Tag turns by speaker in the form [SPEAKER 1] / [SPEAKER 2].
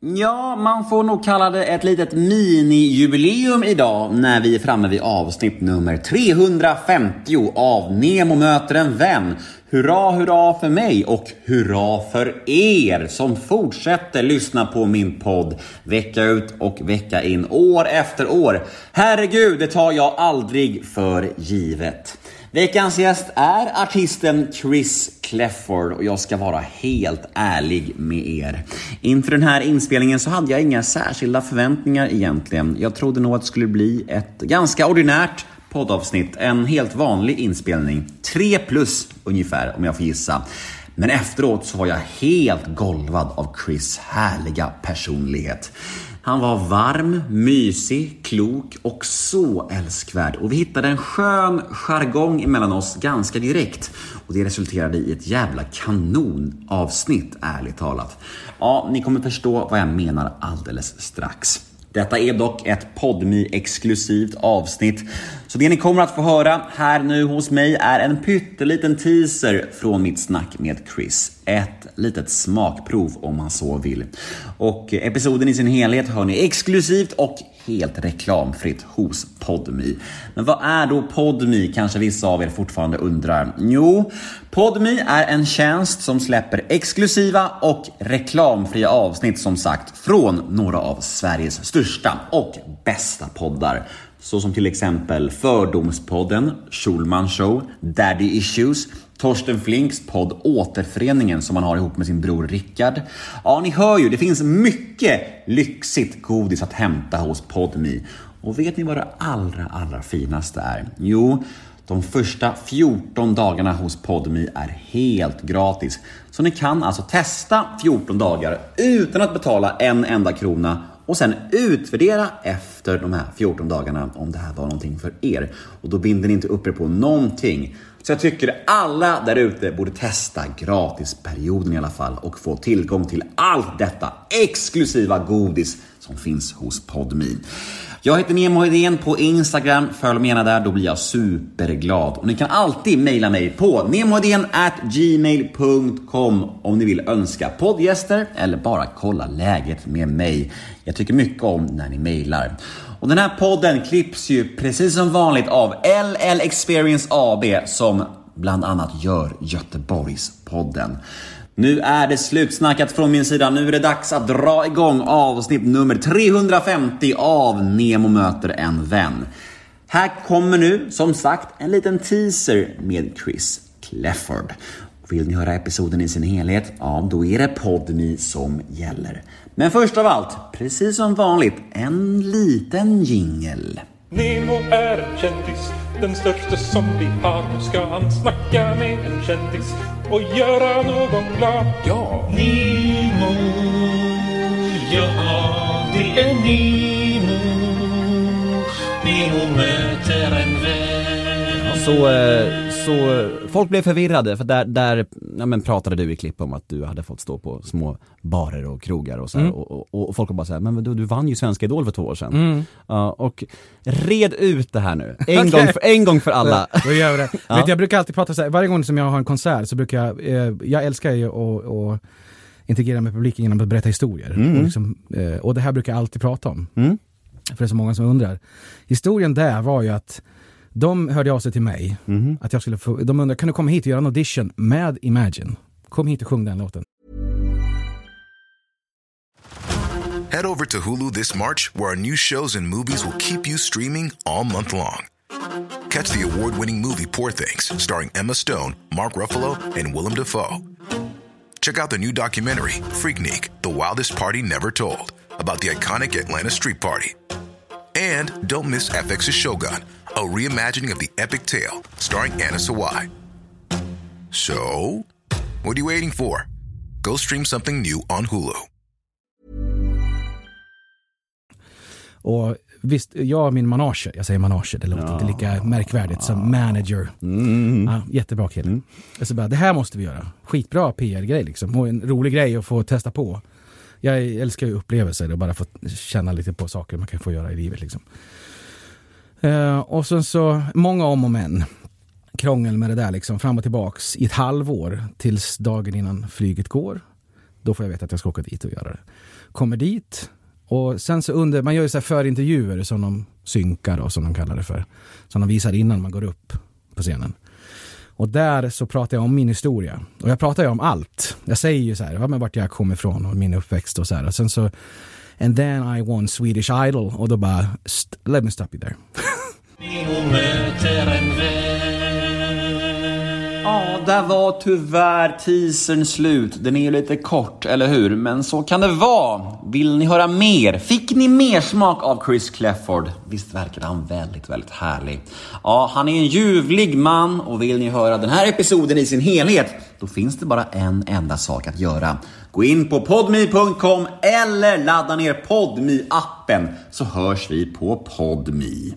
[SPEAKER 1] Ja, man får nog kalla det ett litet mini-jubileum idag när vi är framme vid avsnitt nummer 350 av Nemo möter en vän. Hurra, hurra för mig och hurra för er som fortsätter lyssna på min podd vecka ut och vecka in, år efter år. Herregud, det tar jag aldrig för givet. Veckans gäst är artisten Chris Clefford och jag ska vara helt ärlig med er. Inför den här inspelningen så hade jag inga särskilda förväntningar egentligen. Jag trodde nog att det skulle bli ett ganska ordinärt poddavsnitt, en helt vanlig inspelning. Tre plus ungefär om jag får gissa. Men efteråt så var jag helt golvad av Chris härliga personlighet. Han var varm, mysig, klok och så älskvärd. Och vi hittade en skön jargong emellan oss ganska direkt. Och det resulterade i ett jävla kanonavsnitt, ärligt talat. Ja, ni kommer förstå vad jag menar alldeles strax. Detta är dock ett podmi exklusivt avsnitt. Så det ni kommer att få höra här nu hos mig är en pytteliten teaser från mitt snack med Chris. Ett litet smakprov om man så vill. Och eh, episoden i sin helhet hör ni exklusivt och helt reklamfritt hos Podmi. Men vad är då Podmi kanske vissa av er fortfarande undrar? Jo, Podmi är en tjänst som släpper exklusiva och reklamfria avsnitt som sagt från några av Sveriges största och bästa poddar. Så som till exempel Fördomspodden, Schulman Show, Daddy Issues, Torsten Flinks podd Återföreningen som han har ihop med sin bror Rickard. Ja, ni hör ju, det finns mycket lyxigt godis att hämta hos Podmi. Och vet ni vad det allra, allra finaste är? Jo, de första 14 dagarna hos Podmi är helt gratis. Så ni kan alltså testa 14 dagar utan att betala en enda krona och sen utvärdera efter de här 14 dagarna om det här var någonting för er. Och då binder ni inte upp er på någonting. Så jag tycker alla där ute borde testa gratisperioden i alla fall och få tillgång till allt detta exklusiva godis som finns hos Podmin. Jag heter Nemo Hedén på Instagram. Följ mig gärna där, då blir jag superglad. Och ni kan alltid mejla mig på gmail.com om ni vill önska poddgäster eller bara kolla läget med mig. Jag tycker mycket om när ni mejlar. Och den här podden klipps ju precis som vanligt av LL Experience AB som bland annat gör Göteborgspodden. Nu är det slutsnackat från min sida. Nu är det dags att dra igång avsnitt nummer 350 av Nemo möter en vän. Här kommer nu, som sagt, en liten teaser med Chris Clefford. Vill ni höra episoden i sin helhet? Ja, då är det Podmi som gäller. Men först av allt, precis som vanligt, en liten jingel.
[SPEAKER 2] Nemo är en kändis, den största som vi har. Nu ska han snacka med en kändis och göra någon glad. Ja!
[SPEAKER 3] Nemo, ja det är Nemo.
[SPEAKER 4] Så, eh, så eh, folk blev förvirrade för där, där ja, men pratade du i klipp om att du hade fått stå på små barer och krogar och så här,
[SPEAKER 5] Mm.
[SPEAKER 4] och, och, och folk var bara såhär, men du, du vann ju Svenska Idol för två år sedan.
[SPEAKER 5] Mm.
[SPEAKER 4] Ja, och red ut det här nu, en,
[SPEAKER 5] Okej.
[SPEAKER 4] gång, för, en gång för alla.
[SPEAKER 5] Då gör vi det.
[SPEAKER 4] Ja.
[SPEAKER 5] Vet, jag brukar alltid prata så här, varje gång som jag har en konsert så brukar jag, eh, jag älskar ju att, att integrera med publiken genom att berätta historier.
[SPEAKER 4] Mm.
[SPEAKER 5] Och, liksom, eh, och det här brukar jag alltid prata om.
[SPEAKER 4] Mm.
[SPEAKER 5] För det är så många som undrar. Historien där var ju att de hörde av sig till mig,
[SPEAKER 4] Mhm.
[SPEAKER 5] att jag skulle få, de undrade, kan du komma hit och göra en audition med Imagine? Kom hit och sjung den låten.
[SPEAKER 6] Head over to Hulu this March, where our new shows and movies will keep you streaming all month long. Catch the award winning movie Poor Things, starring Emma Stone, Mark Ruffalo, and Willem Dafoe. Check out the new documentary, Freaknik The Wildest Party Never Told, about the iconic Atlanta Street Party. And don't miss FX's Shogun, a reimagining of the epic tale, starring Anna Sawai. So, what are you waiting for? Go stream something new on Hulu.
[SPEAKER 5] Och visst, jag och min manager, jag säger manager, det låter inte lika märkvärdigt som manager. Ja, jättebra kille. Jag så bara, det här måste vi göra. Skitbra PR-grej liksom. Och en rolig grej att få testa på. Jag älskar ju upplevelser och bara få känna lite på saker man kan få göra i livet liksom. Eh, och sen så, många om och men. Krångel med det där liksom, fram och tillbaks i ett halvår tills dagen innan flyget går. Då får jag veta att jag ska åka dit och göra det. Kommer dit och sen så under, man gör ju så här förintervjuer som de synkar och som de kallar det för. Som de visar innan man går upp på scenen. Och där så pratar jag om min historia. Och jag pratar ju om allt. Jag säger ju så här, ja, men vart jag kommer ifrån och min uppväxt och så här. Och sen så, and then I won Swedish Idol. Och då bara, let me stop you there.
[SPEAKER 1] där var tyvärr teasern slut. Den är ju lite kort, eller hur? Men så kan det vara. Vill ni höra mer? Fick ni mer smak av Chris Clefford? Visst verkar han väldigt, väldigt härlig? Ja, han är en ljuvlig man och vill ni höra den här episoden i sin helhet, då finns det bara en enda sak att göra. Gå in på podme.com eller ladda ner podme appen så hörs vi på podme.